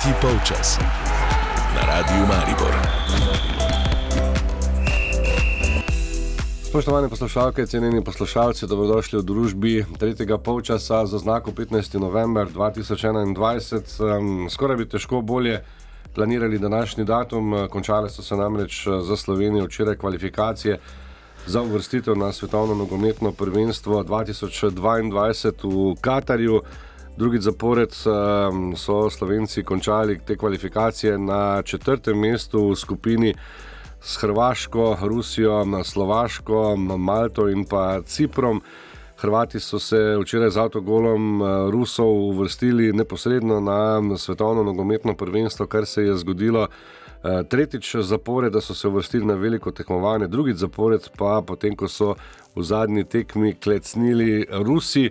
Tretji polčas na Radiu Maribor. Spoštovane poslušalke, cenjeni poslušalci, dobrodošli v družbi tretjega polčasa za znako 15. november 2021. Um, skoraj bi težko bolje planirali današnji datum, končale so se namreč za Slovenijo včeraj kvalifikacije za uvrstitev na svetovno nogometno prvenstvo 2022 v Katarju. Drugi zapored um, so Slovenci končali te kvalifikacije na četrtem mestu v skupini s Hrvaško, Rusijo, Slovaško, Malto in pa Ciprom. Hrvati so se včeraj z avtogolom uh, Rusov uvrstili neposredno na svetovno nogometno prvenstvo, kar se je zgodilo uh, tretjič zapored, da so se uvrstili na veliko tekmovanje, drugič zapored pa potem, ko so v zadnji tekmi klecnili Rusi.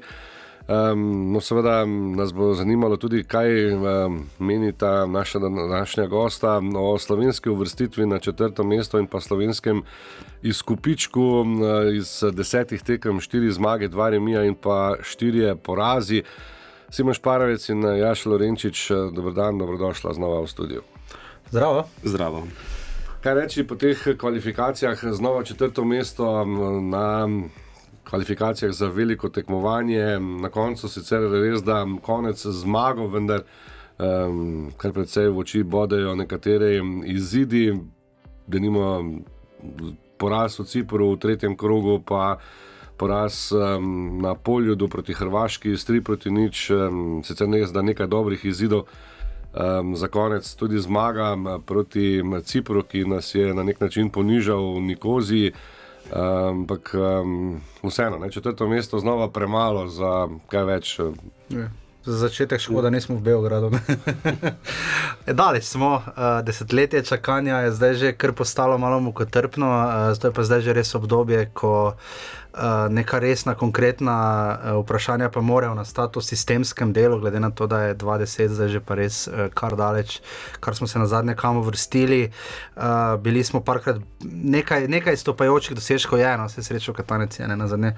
Um, no, seveda nas bo zanimalo tudi, kaj um, meni ta naša današnja gosta o slovenski uvrstitvi na četrto mesto in pa slovenskem izkupičku um, iz desetih tekem, štiri zmage, dva remija in pa štirje porazi. Simon Šparovec in Jaš Lorenčič, dobrodan, dobrodošla znova v studio. Zdravo. Zdravo. Kaj reči po teh kvalifikacijah, znova četrto mesto na kvalifikacijah za veliko tekmovanje, na koncu sicer res, da konec zmago, vendar um, kar precej v oči bodejo nekatere izidi, da nimo poraz v Cipru v tretjem krogu, pa poraz um, na polju do proti Hrvaški, s 3 proti nič, um, sicer ne zda nekaj dobrih izidov. Um, za konec tudi zmaga proti Cipru, ki nas je na nek način ponižal v Nikoziji. Ampak um, vseeno, ne, četrto mesto znova premalo za kaj več. Eh, je. Za začetek škoda, da nismo v Beogradu. Dali smo, uh, desetletje čakanja je zdaj že kar postalo malo mukotrpno, uh, to je pa zdaj že res obdobje, ko uh, neka resna, konkretna uh, vprašanja pa morajo nastati v sistemskem delu, glede na to, da je 20, zdaj že pa res uh, kar daleč, kar smo se na zadnje kam vrstili. Bili smo parkrat nekaj, nekaj stopajočih dosežkov, je eno, se srečo, Katanec je na zadnje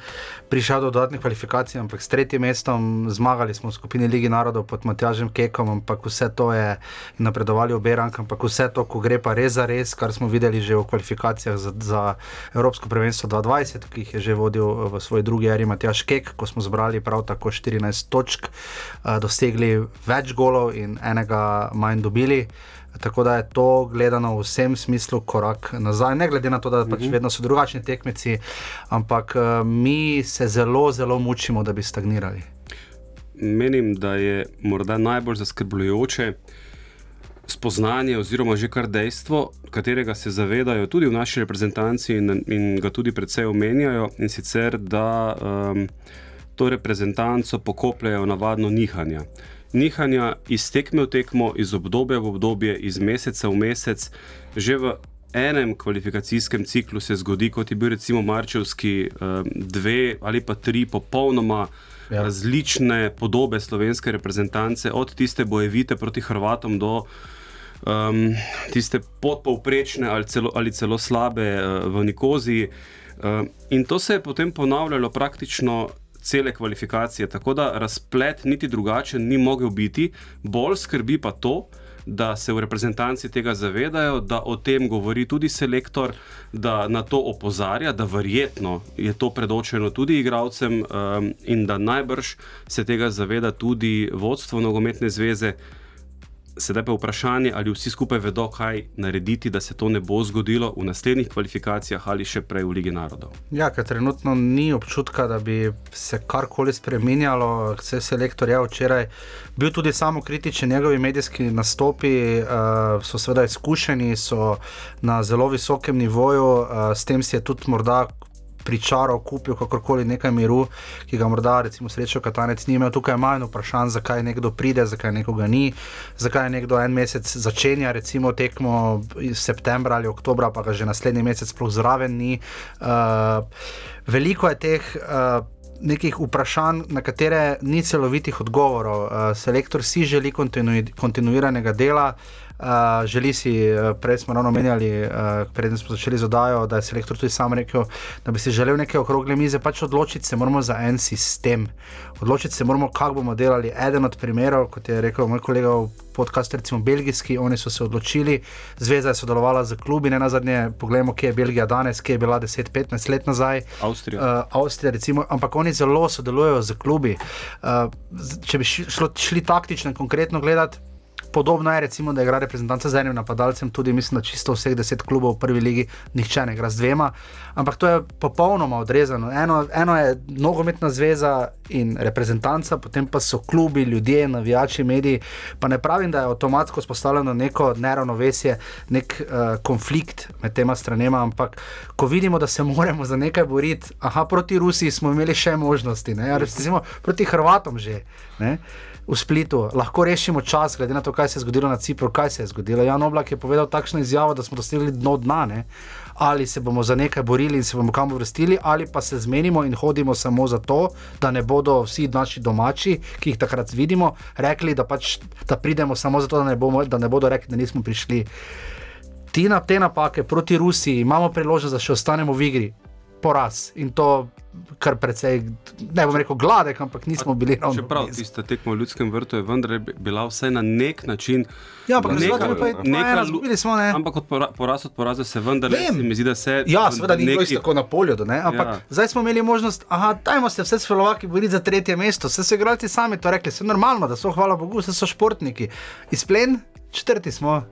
prišel do dodatnih kvalifikacij, ampak s tretjim mestom zmagali smo v skupini Ligi narodov pod Matjažem Kekom, ampak vse to je napredovali v Berank, ampak vse to, ko gre pa res za res, kar smo videli že v kvalifikacijah za, za Evropsko prvenstvo 2020, ki jih je že vodil vodil eh, v svoji drugi eri Matjaš Kek, ko smo zbrali prav tako 14 točk, eh, dosegli več golov in enega manj dobili. Tako da je to gledano v vsem smislu korak nazaj, ne glede na to, da pač mhm. vedno so drugačni tekmeci, ampak eh, mi se zelo, zelo mučimo, da bi stagnirali. Menim, da je morda najbolj zaskrbljujoče, spoznanje, oziroma že kar dejstvo, katerega se zavedajo tudi v naši reprezentanci in, in ga tudi predvsej omenjajo, in sicer da um, to reprezentanco pokopljajo navadno nihanja. Nihanja iz tekme v tekmo, iz obdobja v obdobje, iz meseca v mesec, že v enem kvalifikacijskem ciklu se zgodi, kot je bil recimo Marčevski, um, dve ali pa tri popolnoma. Ja. Različne podobe slovenske reprezentance, od tiste bojevite proti Hrvatom do um, tiste podpovprečne ali celo, ali celo slabe uh, v Nikoziji. Uh, in to se je potem ponavljalo praktično cele kvalifikacije, tako da razplet niti drugačen ni mogel biti, bolj skrbi pa to. Da se v reprezentanci tega zavedajo, da o tem govori tudi selektor, da na to opozarja, da verjetno je to predočeno tudi igravcem um, in da najbrž se tega zaveda tudi vodstvo nogometne zveze, Sedaj pa je vprašanje, ali vsi skupaj vedo, kaj narediti, da se to ne bo zgodilo v naslednjih kvalifikacijah ali še prej v Ligi narodov. Ja, ker trenutno ni občutka, da bi se karkoli spremenjalo. Vse selektor je včeraj bil tudi samo kritičen, njegovi medijski nastopi uh, so seveda izkušeni, so na zelo visokem nivoju, uh, s tem si je tudi morda pričaral, kupil kakorkoli nekaj miru, ki ga morda, recimo, srečo Katanec ni imel. Tukaj je manj vprašanj, zakaj nekdo pride, zakaj nekoga ni, zakaj nekdo en mesec začenja, recimo, tekmo septembra ali oktobra, pa ga že naslednji mesec sploh zraven ni. Uh, veliko je teh. Uh, Nekih vprašanj, na katere ni celovitih odgovorov. Uh, selektor si želi kontinuiranega dela, uh, želi si, uh, prej smo ravno omenjali, uh, preden smo začeli z oddajo, da je selektor tudi sam rekel, da bi si želel neke okrogle mize, pač odločiti se moramo za en sistem. Odločiti se moramo, kako bomo delali. Eden od primerov, kot je rekel moj kolega v podkastu, recimo belgijski, oni so se odločili, zveza je sodelovala z klubi, ne na zadnje, pogledamo, kje je Belgija danes, kje je bila 10-15 let nazaj. Avstrija. Uh, Avstrija, recimo, ampak oni zelo sodelujejo z klubi. Uh, če bi šlo, šli taktično konkretno gledati. Podobno je, recimo, da igra reprezentanca z enim napadalcem, tudi mislim, da čisto vseh deset klubov v prvi ligi, nihče ne igra z dvema. Ampak to je popolnoma odrezano. Eno, eno je nogometna zveza in reprezentanca, potem pa so klubi, ljudje, navijači, mediji. Pa ne pravim, da je avtomatsko spostavljeno neko neravnovesje, nek uh, konflikt med tema stranema, ampak ko vidimo, da se moramo za nekaj boriti, aha, proti Rusiji smo imeli še možnosti, ne, recimo proti Hrvatom že. Ne? V Splitu, lahko rešimo čas, glede na to, kaj se je zgodilo na Cipru, kaj se je zgodilo. Jan Oblak je povedal takšno izjavo, da smo dosegli dno dna. Ne? Ali se bomo za nekaj borili in se bomo kam vrstili, ali pa se zmenimo in hodimo samo zato, da ne bodo vsi naši domači, ki jih takrat vidimo, rekli, da, pač, da pridemo samo zato, da ne, bomo, da ne bodo rekli, da nismo prišli. Ti na te napake proti Rusiji imamo priložnost, da še ostanemo v igri poraz in to kar precej, ne bom rekel, gladek, ampak nismo bili ravno. Čeprav tista tekma v ljudskem vrtu je vendar bila vse na nek način. Ja, ampak neka, neka, neka, neka, smo, ne. ampak od pora, poraz od poraza se vendar ne mi zdi, da se. Ja, seveda ni bilo tako na polju, ampak ja. zdaj smo imeli možnost, aha, dajmo se vse Slovaki boriti za tretje mesto, vse so igralci sami to rekli, vse normalno, da so, hvala Bogu, vse so športniki. Izplen, četrti smo.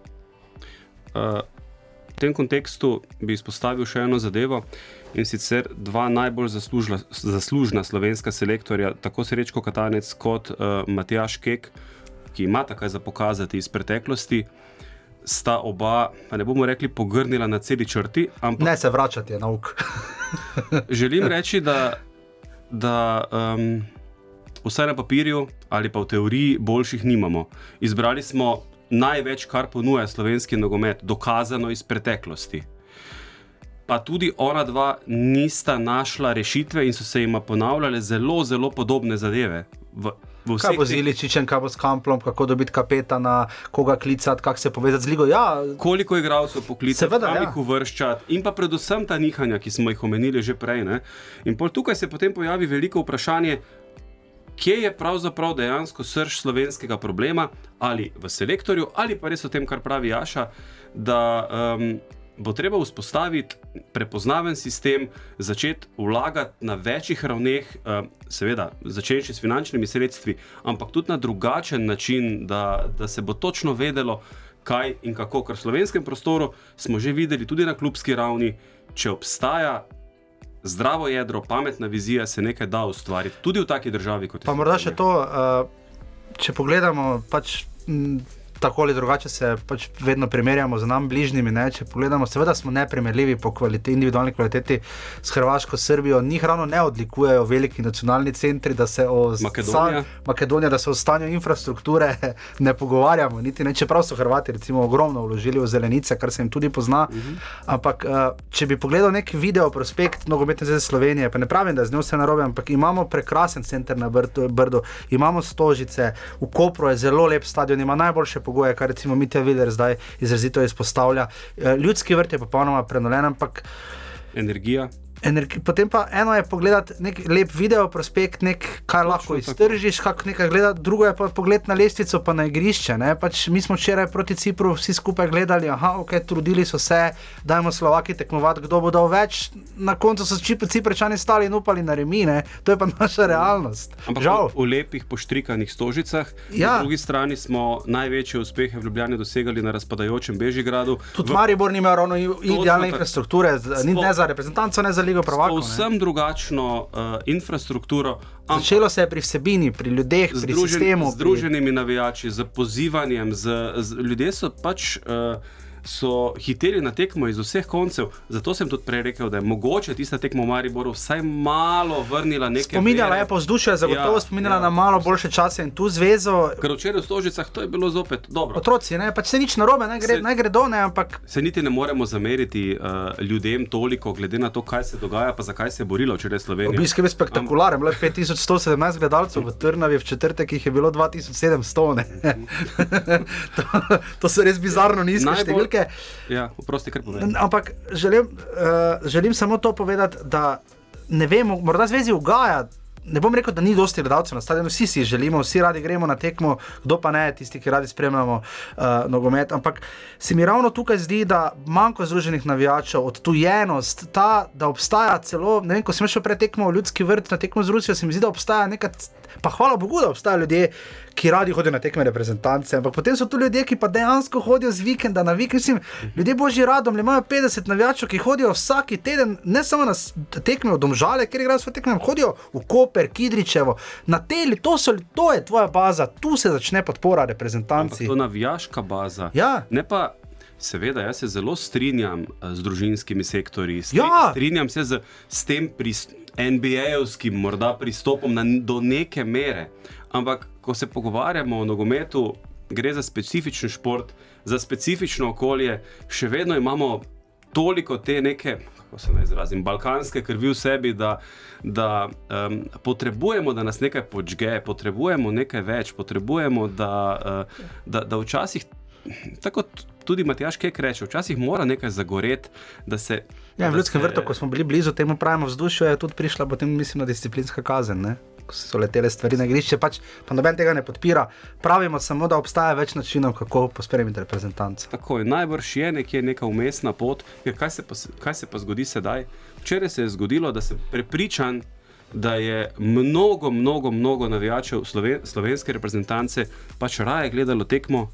Uh, tem kontekstu bi izpostavil še eno zadevo in sicer dva najbolj zaslužla, zaslužna slovenska selektorja, tako Srečko Katanec kot uh, Matjaš Kek, ki ima takaj za pokazati iz preteklosti. Sta oba, ne bomo rekli, pogrnila na celi črti. Ampak, ne se vračati na uk. želim reči, da, da um, vsaj na papirju ali pa v teoriji boljših nimamo. Izbrali smo največ, kar ponuja slovenski nogomet, dokazano iz preteklosti pa tudi ona dva nista našla rešitve in so se jima ponavljale zelo, zelo podobne zadeve. V, v kaj bo z Iličičem, kaj bo s Kamplom, kako dobiti kapetana, koga klicati, kako se povezati z Ligo. Ja, Koliko igralcev poklicati, kam ja. jih uvrščati, in pa predvsem ta nihanja, ki smo jih omenili že prej. Ne? In tukaj se potem pojavi veliko vprašanje. Kje je pravzaprav dejansko srč slovenskega problema, ali v selektorju, ali pa res v tem, kar pravi Jaša, da um, bo treba vzpostaviti prepoznaven sistem, začeti vlagati na večjih ravneh, eh, seveda, začeti s finančnimi sredstvi, ampak tudi na drugačen način, da, da se bo točno vedelo, kaj in kako. Ker v slovenskem prostoru smo že videli, tudi na klubski ravni, če obstaja. Zdravo jedro, pametna vizija se nekaj da ustvariti, tudi v taki državi kot je. Pa morda še to, uh, če pogledamo, pač tako ali drugače se pač vedno primerjamo z nami bližnjimi. Ne? Če pogledamo, seveda smo neprimerljivi po kvaliteti, individualni kvaliteti s Hrvaško, Srbijo. Njih ravno ne odlikujejo veliki nacionalni centri, da se o Makedonija. Makedonija, da se o stanju infrastrukture ne pogovarjamo. Niti ne, čeprav so Hrvati recimo, ogromno vložili v zelenice, kar se jim tudi pozna. Uh mhm. -huh. Ampak uh, če bi pogledal nek video prospekt nogometne zveze Slovenije, pa ne pravim, da je z njo vse narobe, ampak imamo prekrasen center na Brdu, imamo stožice, v Kopru je zelo lep stadion, ima najboljše pogoje, kar recimo Mitja Viler zdaj izrazito izpostavlja. Eh, ljudski vrt je popolnoma prenoven, ampak. Energija. Energi, potem pa eno je pogledati nek lep video, prospekt, nek, kaj lahko iztržiš, kako nekaj gledati, drugo je pa pogled na lestvico, pa na igrišče. Pač mi smo včeraj proti Cipru vsi skupaj gledali, da okay, trudili so se, da jim Slovaki tekmovati, kdo bo dal več. Na koncu so Ciprečani stali in upali na remine, to je pa naša realnost. Ampak Žal. v, v lepih poštrikanih stožicah, ja. na drugi strani smo največje uspehe v Ljubljani dosegali na razpadajočem Bežigradu. Tudi v... Maribor nima ravno idealne infrastrukture, ni ne za reprezentanco, ne za ligo prvakov. Povsem drugačno uh, infrastrukturo. Začelo se je pri vsebini, pri ljudeh, pri sistemu. Z združenimi pri... navijači, z pozivanjem. Z, z, ljudje so pač. Uh, so hiteli na tekmo iz vseh koncev. Zato sem tudi prej rekel, da je mogoče tista tekmo v Mariboru vsaj malo vrnila nekaj. Spominjala je pa vzdušje, zagotovo ja, spominjala ja. na malo boljše čase in tu zvezo. Ker včeraj v Stožicah to je bilo zopet dobro. Otroci, ne, pač se nič narobe, naj gre, se, naj gre do ne, ampak. Se niti ne moremo zameriti uh, ljudem toliko, glede na to, kaj se dogaja, pa zakaj se je borilo včeraj Slovenija. Obisk je bil spektakularen, je 5117 gledalcev v Trnavi, v četrtek jih je bilo 2700. to, to so res bizarno nizke Najbolj, številke. Ja, prosti, ampak želim, uh, želim samo to povedati, da ne vemo, morda zvezi ugaja. Ne bom rekel, da ni dosti gledalcev na stadionu, vsi si želimo, vsi radi gremo na tekmo, kdo pa ne, tisti, ki radi spremljamo uh, nogomet. Ampak se mi ravno tukaj zdi, da manjko združenih navijačev, odtujenost, ta, da obstaja celo, ne vem, ko sem šel pred tekmo v ljudski vrt na tekmo z Rusijo, se mi zdi, da obstaja neka Pa hvala Bogu, da obstajajo ljudje, ki radi hodijo na tekme reprezentance, ampak potem so tu ljudje, ki pa dejansko hodijo z vikenda na vikend. Mislim, ljudje božji radom, imajo 50 navijačev, ki hodijo vsak teden, ne samo na tekme v Domžale, ker igrajo svoje tekme, hodijo v Koper, Kidričevo, na teli, to, so, to je tvoja baza, tu se začne podpora reprezentanci. To je navijaška baza. Ja. Ne pa. Seveda, jaz se zelo strinjam eh, z družinskimi sektorji. Stri, ja. Strinjam se z, z tem pristopom. NBA-jevskim morda pristopom na, do neke mere. Ampak, ko se pogovarjamo o nogometu, gre za specifičen šport, za specifično okolje, še vedno imamo toliko te neke, kako se naj izrazim, balkanske krvi v sebi, da, da um, potrebujemo, da nas nekaj počge, potrebujemo nekaj več, potrebujemo, da, uh, da, da včasih. Tako tudi Matjaš Kek reče, včasih mora nekaj zagoreti. Se, ja, v ljudskem se... vrtu, ko smo bili blizu temu pravemu vzdušju, je tudi prišla potem, mislim, disciplinska kazen. Ne? Ko so letele stvari na igrišče, pač, pa noben tega ne podpira. Pravimo samo, da obstaja več načinov, kako pospremiti reprezentance. Tako je, najbrž je nekje neka umestna pot, ker kaj se, pa, kaj se pa zgodi sedaj? Včeraj se je zgodilo, da sem prepričan, da je mnogo, mnogo, mnogo navijačev sloven, slovenske reprezentance pač raje gledalo tekmo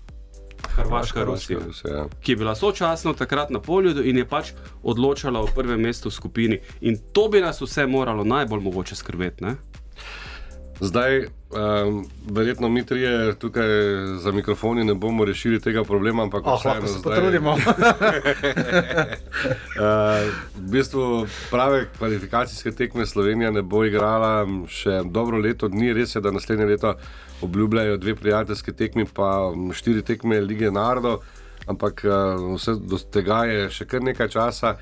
Hrvaška, Rusija, Rusija, ja. ki je bila sočasno takrat na polju in je pač odločala v prvem mestu v skupini. In to bi nas vse moralo najbolj mogoče skrbeti. Ne? Zdaj, um, verjetno mi trije tukaj za mikrofoni ne bomo rešili tega problema, ampak oh, lahko se potrudimo. uh, v bistvu prave kvalifikacijske tekme Slovenija ne bo igrala še dobro leto dni, res je, da naslednje leto obljubljajo dve prijateljske tekmi, pa štiri tekme lige narodov, ampak uh, vse do tega je še kar nekaj časa.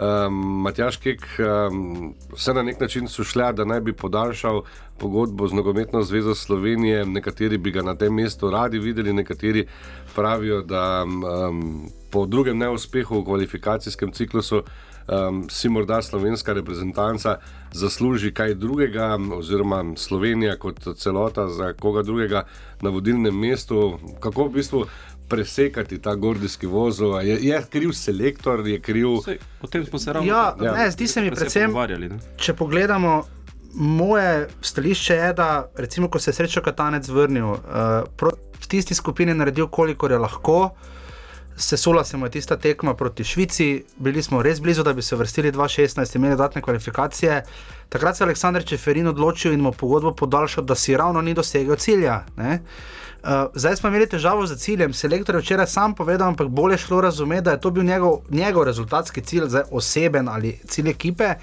Um, Matjaš Kek, um, vse na nek način so šle, da naj bi podaljšal pogodbo z Nogometno zvezo Slovenije. Nekateri bi ga na tem mestu radi videli, nekateri pravijo, da um, po drugem neuspehu v kvalifikacijskem ciklusu um, si morda slovenska reprezentanca zasluži kaj drugega, oziroma Slovenija kot celota za koga drugega na vodilnem mestu. Kako v bistvu presekati ta gordijski vozel? Je, je kriv selektor, je kriv. Sej, o tem smo se ravno ja, ja. ne, zdi se mi predvsem, če pogledamo. Moje stališče je, da recimo, ko se je srečo Katanec vrnil, uh, v tisti skupini naredil, kolikor je lahko, Sesula se mu je tista tekma proti Švici, bili smo res blizu, da bi se vrstili 2-16, imeli dodatne kvalifikacije. Takrat se je Aleksandr Čeferin odločil in mu pogodbo podaljšal, da si ravno ni dosegel cilja. Uh, zdaj smo imeli težavo z ciljem. Selektor je včeraj sam povedal, ampak bolje šlo razumeti, da je to bil njegov, njegov rezultatski cilj, zdaj oseben ali cilj ekipe.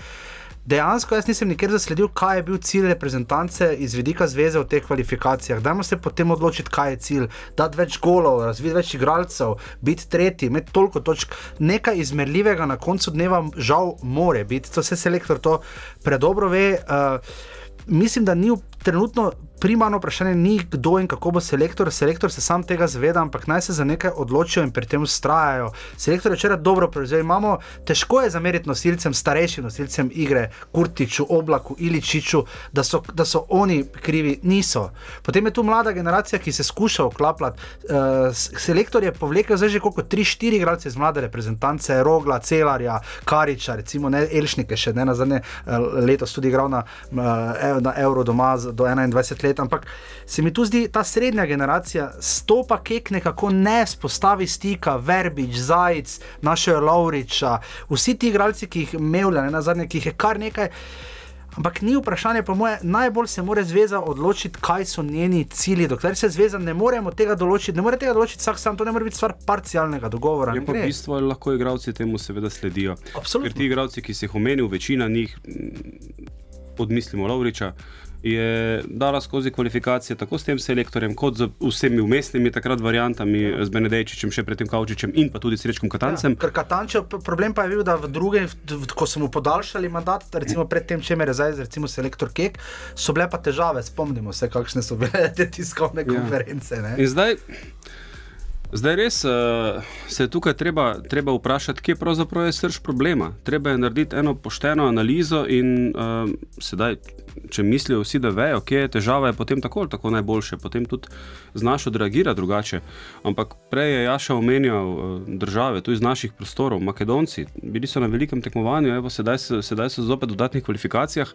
Dejansko jaz nisem nikjer zasledil, kaj je bil cilj reprezentance iz vidika zveze v teh kvalifikacijah. Dajmo se potem odločiti, kaj je cilj. Dati več golov, razviti več igralcev, biti tretji, imeti toliko točk. Nekaj izmerljivega na koncu dneva, žal, more biti. To se selektor to predobro ve. Uh, mislim, da ni trenutno primarno vprašanje ni, kdo in kako bo selektor. Selektor se sam tega zaveda, ampak naj se za nekaj odločijo in pri tem ustrajajo. Selektor je včeraj dobro prevzel. Imamo, težko je zameriti nosilcem, starejšim nosilcem igre, Kurtiču, Oblaku, Iličiču, da so, da so oni krivi. Niso. Potem je tu mlada generacija, ki se skuša vklapljati. Uh, selektor je povlekel zdaj že koliko 3-4 igralce iz mlade reprezentance, Rogla, Celarja, Kariča, recimo ne Elšnike, še ne na zadnje uh, letos tudi igral na, uh, na Euro doma do 21 let ampak se mi tu zdi ta srednja generacija, stopa kek nekako ne spostavi stika, verbič, zajec, našega Lauriča, vsi ti igralci, ki jih imel, ne na zadnje, ki jih je kar nekaj. Ampak ni vprašanje, po moje, najbolj se mora zveza odločiti, kaj so njeni cilji. Dokler se zveza ne moremo tega določiti, ne more tega določiti vsak sam, to ne more biti stvar parcialnega dogovora. Je pa v bistvu lahko igravci temu seveda sledijo. Absolutno. Ker ti igravci, ki si jih omenil, večina njih, mm, odmislimo Lovriča, je dala skozi kvalifikacije tako s tem selektorjem, kot z vsemi umestnimi takrat variantami, z Benedejčičem, še predtem Kaučičem in pa tudi s Srečkom Katancem. Ja, Katančev problem pa je bil, da v drugem, ko so mu podaljšali mandat, recimo pred tem, če je zdaj, recimo selektor Kek, so bile pa težave, spomnimo se, kakšne so bile te tiskovne konference. ne. In zdaj, zdaj res uh, se je tukaj treba, treba vprašati, kje pravzaprav je srč problema. Treba je narediti eno pošteno analizo in uh, sedaj, če mislijo vsi, da vejo, kje je težava, je potem tako ali tako najboljše, potem tudi znaš odreagirati drugače. Ampak prej je Jaša omenjal uh, države, tu iz naših prostorov, Makedonci, bili so na velikem tekmovanju, evo, sedaj, sedaj so zopet v dodatnih kvalifikacijah.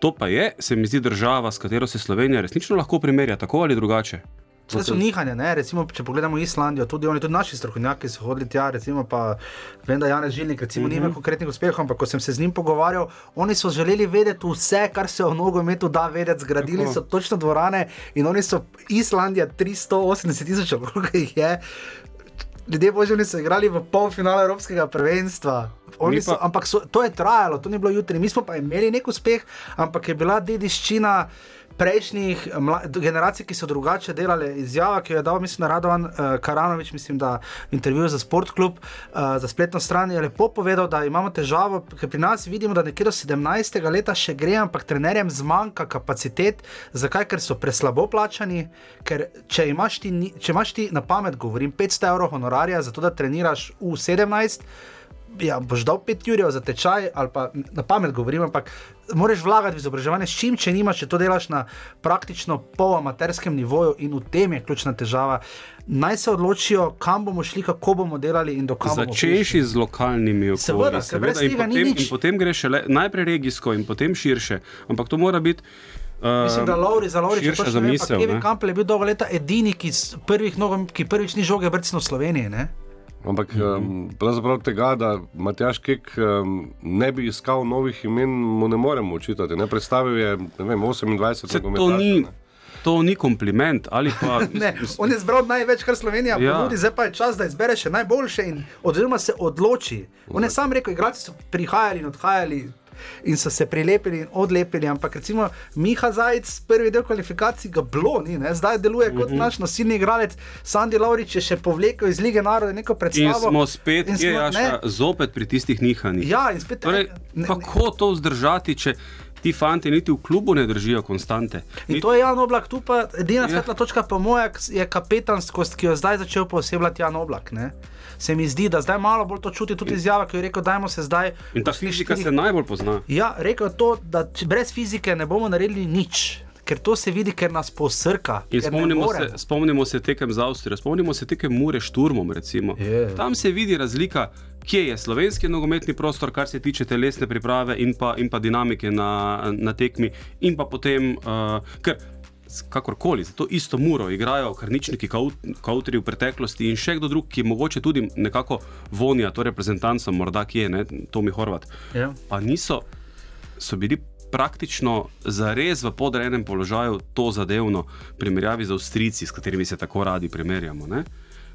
To pa je, se mi zdi, država, s katero se Slovenija resnično lahko primerja, tako ali drugače. Vse so nihanja, ne? recimo, če pogledamo Islandijo, tudi oni, tudi naši strokovnjaki so hodili tja, recimo pa vem, da Janez Žilnik, recimo, mm -hmm. nima konkretnih uspehov, ampak ko sem se z njim pogovarjal, oni so želeli vedeti vse, kar se o nogometu da vedeti, zgradili Tako. so točno dvorane in oni so Islandija 380 tisoč, koliko jih je. Ljudje božji, oni so igrali v polfinalu Evropskega prvenstva. Oni So, pa- ampak so, to je trajalo, to ni bilo jutri. Mi smo pa imeli nek uspeh, ampak je bila dediščina prejšnjih mla, generacij, ki so drugače delali. Izjava, ki jo je dal, mislim, Radovan uh, Karanovič, mislim, da v intervjuju za Sportklub, uh, za spletno stran, je lepo povedal, da imamo težavo, ker pri nas vidimo, da nekje do 17. leta še gre, ampak trenerjem zmanjka kapacitet. Zakaj? Ker so preslabo plačani, ker če imaš ti, če imaš ti na pamet, govorim, 500 evrov honorarja za to, da treniraš v 17. Ja, boš dal 5 jurjev za tečaj, ali pa na pamet govorim, ampak moraš vlagati v izobraževanje, s čim, če nimaš, če to delaš na praktično polamaterskem nivoju in v tem je ključna težava. Naj se odločijo, kam bomo šli, kako bomo delali in do kam bomo prišli. Začenši z lokalnimi okolji, Seveda, ker brez in potem, in potem greš šele najprej regijsko in potem širše. Ampak to mora biti. Uh, Mislim, da Lauri, za Lauri, točno vem, pa zamisel. Kevin. Campbell je bil dolgo leta edini, ki, prvih nogom, ki prvič ni žoge brcnil v Sloveniji. Ne? Ampak um, pravzaprav tega, da Matjaš Kek um, ne bi iskal novih imen, mu ne moremo učitati. Ne? Predstavil je ne vem, 28 Se to ni, ne. to ni kompliment. ali Pa, Ne, on je zbral največ, kar Slovenija Ja. ponudi, zdaj pa je čas, da izbere še najboljše in oziroma se odloči. On je sam rekel, igralci so prihajali in odhajali. In so se prilepili in odlepili, ampak recimo Miha Zajec, prvi del kvalifikacij, ga bilo ni, ne? zdaj deluje kot mm -hmm. naš nosilni igralec. Sandy Laurič je še povlekel iz lige naroda neko in predstavo. smo spet, in smo- jaša, ne, zopet pri tistih nihanjih. Ja, in spet Torej, ne, ne, kako to vzdržati, če ti fanti niti v klubu ne držijo konstante? In to je Jan Oblak, tu pa edina Ja. svetla točka, po mojem, je kapetanskost, ki jo zdaj začel posebljati Jan Oblak. Ne? Se mi zdi, da zdaj malo bolj to čuti tudi izjava, ki je rekel, dajmo se zdaj. In ta fizika štirih- se najbolj pozna. Ja, rekel je to, da brez fizike ne bomo naredili nič, ker to se vidi, ker nas posrka. Ker spomnimo se, spomnimo se tekem za Avstrijo, spomnimo se tekem Mure šturmom. recimo. Je. Tam se vidi razlika, kje je slovenski nogometni prostor, kar se tiče telesne priprave in pa, in pa dinamike na, na tekmi, in pa potem, uh, ker kakorkoli, za to isto muro igrajo karničniki, kautri v preteklosti in še kdo drug, ki mogoče tudi nekako vonja to reprezentanco, morda kje, ne, Tomi Horvat. Ja. Pa niso, so bili praktično zares v podrejenem položaju to zadevno, v primerjavi z Avstrijci, s katerimi se tako radi primerjamo. Ne?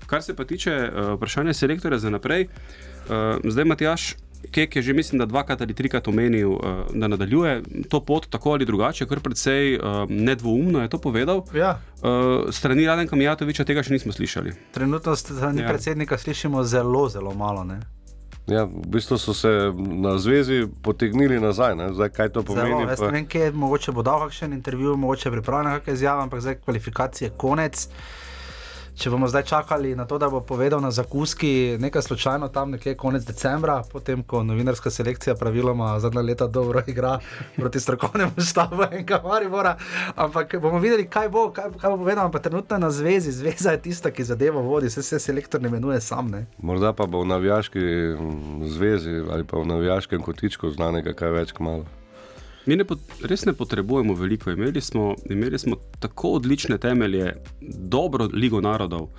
Kar se pa tiče uh, vprašanja selektorja za naprej, uh, zdaj Matjaš. Kek je že, mislim, da dvakrat ali trikrat omenil, uh, da nadaljuje to pot tako ali drugače, kar precej uh, nedvoumno je to povedal. Ja, Uh, strani Radenka Mijatoviča tega še nismo slišali. trenutno strani Ja. predsednika slišimo zelo, zelo malo. Ne? Ja, v bistvu so se na zvezi potegnili nazaj. Ne? Zdaj, kaj to pomeni? Zelo, jaz pa- ne vem, kje mogoče bo dal kakšen intervju, mogoče pripravljen kakšne izjave, ampak zdaj kvalifikacije konec. Če bomo zdaj čakali na to, da bo povedal na zakuski nekaj slučajno tam nekje konec decembra, potem ko novinarska selekcija praviloma zadnja leta dobro igra proti strokovnemu štabu enega Maribora, ampak bomo videli, kaj bo, kaj, kaj bo povedal, ampak trenutno je na zvezi, zveza je tista, ki zadevo vodi, se se selektor ne imenuje sam. Ne? Morda pa bo v navijaški mm, zvezi ali pa v navijaškem kotičku znanega kaj več kmalo. Mi ne pot, res ne potrebujemo veliko. Imeli smo, imeli smo tako odlične temelje, dobro ligo narodov.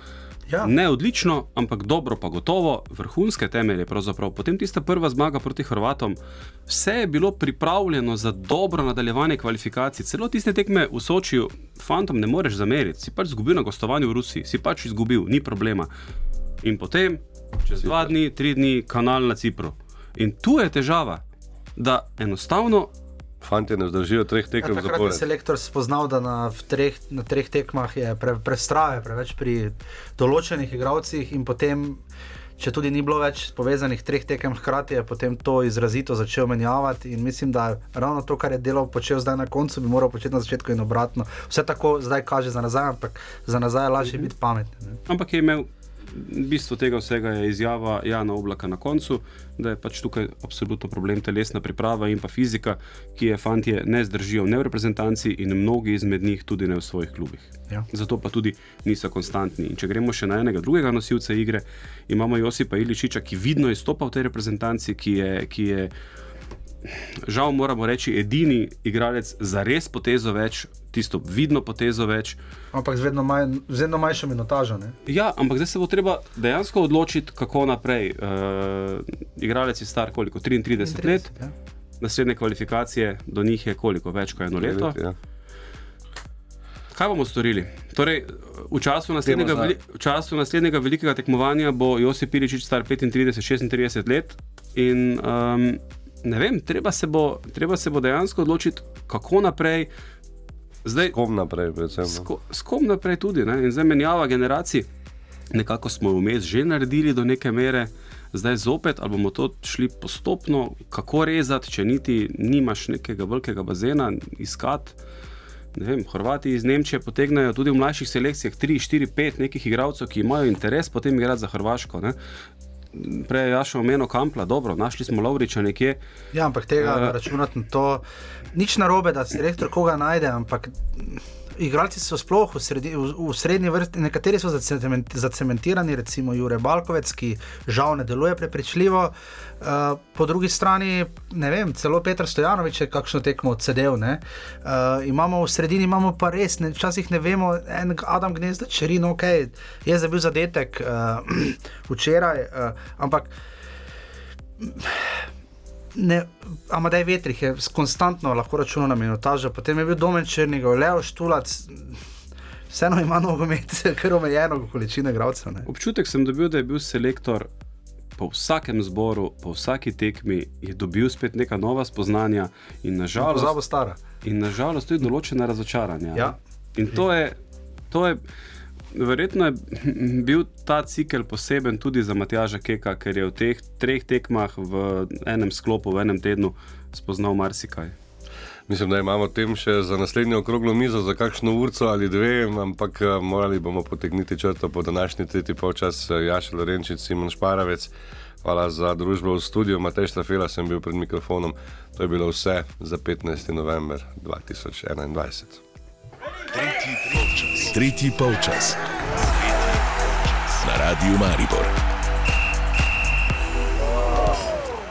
Ja. Ne odlično, ampak dobro, pa gotovo, vrhunske temelje. Pravzaprav. Potem tista prva zmaga proti Hrvatom, vse je bilo pripravljeno za dobro nadaljevanje kvalifikacij. Celo tiste tekme v Sočiju, fantom ne moreš zameriti. Si pač izgubil na gostovanju v Rusiji, si pač izgubil, ni problema. In potem, čez dva dni, tri dni, kanal na Cipru. In tu je težava, da enostavno Fanti ne zdržijo treh Ja, tekem je zapored. selektor spoznal, da na, v treh, na treh tekmah je pre, prestrave preveč pri določenih igralcih in potem. Če tudi ni bilo več povezanih treh tekem hkrati, je potem to izrazito začel menjavati. In mislim, da ravno to, kar je delal, počel zdaj na koncu, bi moral početi na začetku in obratno. Vse tako zdaj kaže za nazaj, ampak za nazaj je lažje biti pameten. ne. Ampak je imel bistvo tega vsega je izjava Jana Oblaka na koncu, da je pač tukaj absolutno problem telesna priprava in pa fizika, ki je fantje ne zdržijo ne v reprezentanci in mnogi izmed njih tudi ne v svojih klubih. Ja. Zato pa tudi niso konstantni. In če gremo še na enega drugega nosilca igre, imamo Josipa Iličiča, ki vidno izstopa v tej reprezentanci, ki je, ki je žal moramo reči, edini igralec za res potezo več, tisto vidno potezo več. Ampak z vedno, manj, z vedno manjšo minutažo. Ne? Ja, ampak zdaj se bo treba dejansko odločiti, kako naprej. Uh, igralec je star koliko? 33, 33 let, Ja. naslednje kvalifikacije do njih je koliko več kot eno leto. Ja. Kaj bomo storili? Torej, v, času naslednjega, veli, v času naslednjega velikega tekmovanja bo Josip Piličič star 35-36 let in um, ne vem, treba se, bo, treba se bo dejansko odločiti, kako naprej. Zdaj, Kom naprej, predvsem. S, no. ko, s kom naprej tudi. Ne? In zdaj menjava generacij, nekako smo vmes že naredili do neke mere, zdaj zopet, ali bomo to šli postopno, kako rezati, če niti nimaš nekega velikega bazena, iskati. Vem, Hrvati iz Nemčije potegnajo tudi v mlajših selekcijah 3, 4, 5 nekih igralcev, ki imajo interes potem igrati za Hrvaško. Ne? Prej je Jašo omenil Kampla, dobro, našli smo Lovriča nekje. Ja, ampak tega uh, računati na to. Nič narobe, da si rektor koga najde, ampak igralci so sploh v, sredi, v, v srednji vrsti, nekateri so zacement- zacementirani, recimo Jure Balkovec, ki žal ne deluje prepričljivo. Uh, po drugi strani, ne vem, celo Petr Stojanovič je kakšno tekmo odsedel. ne. Uh, imamo v sredini, imamo pa res, ne, včasih ne vemo, en Adam Gnezda, Čerin, ok, je zabil zadetek uh, včeraj, uh, ampak ne, Amadej Vetrih je konstantno lahko računal na minutažo, potem je bil Domen Črnigov, Leo Štulac, vseeno ima nogomet, ker omejeno količino igralcev. ne. Občutek sem dobil, da je bil selektor po vsakem zboru, po vsaki tekmi, je dobil spet neka nova spoznanja in nažalost, stara. in nažalost tudi določena razočaranja. Ja. In to je, to je, verjetno je bil ta cikel poseben tudi za Matjaža Keka, ker je v teh treh tekmah v enem sklopu, v enem tednu spoznal marsikaj. Mislim, da imamo tem še za naslednjo okroglo mizo, za kakšno urco ali dve, ampak eh, morali bomo potegniti črto po današnji tretji polčas. Eh, Jaša Lorenčič, Simon Šparavec, hvala za družbo v studiu, Matej Štafela sem bil pred mikrofonom. To je bilo vse za 15. november 2021. Tretji polčas. Na radiju Maribor.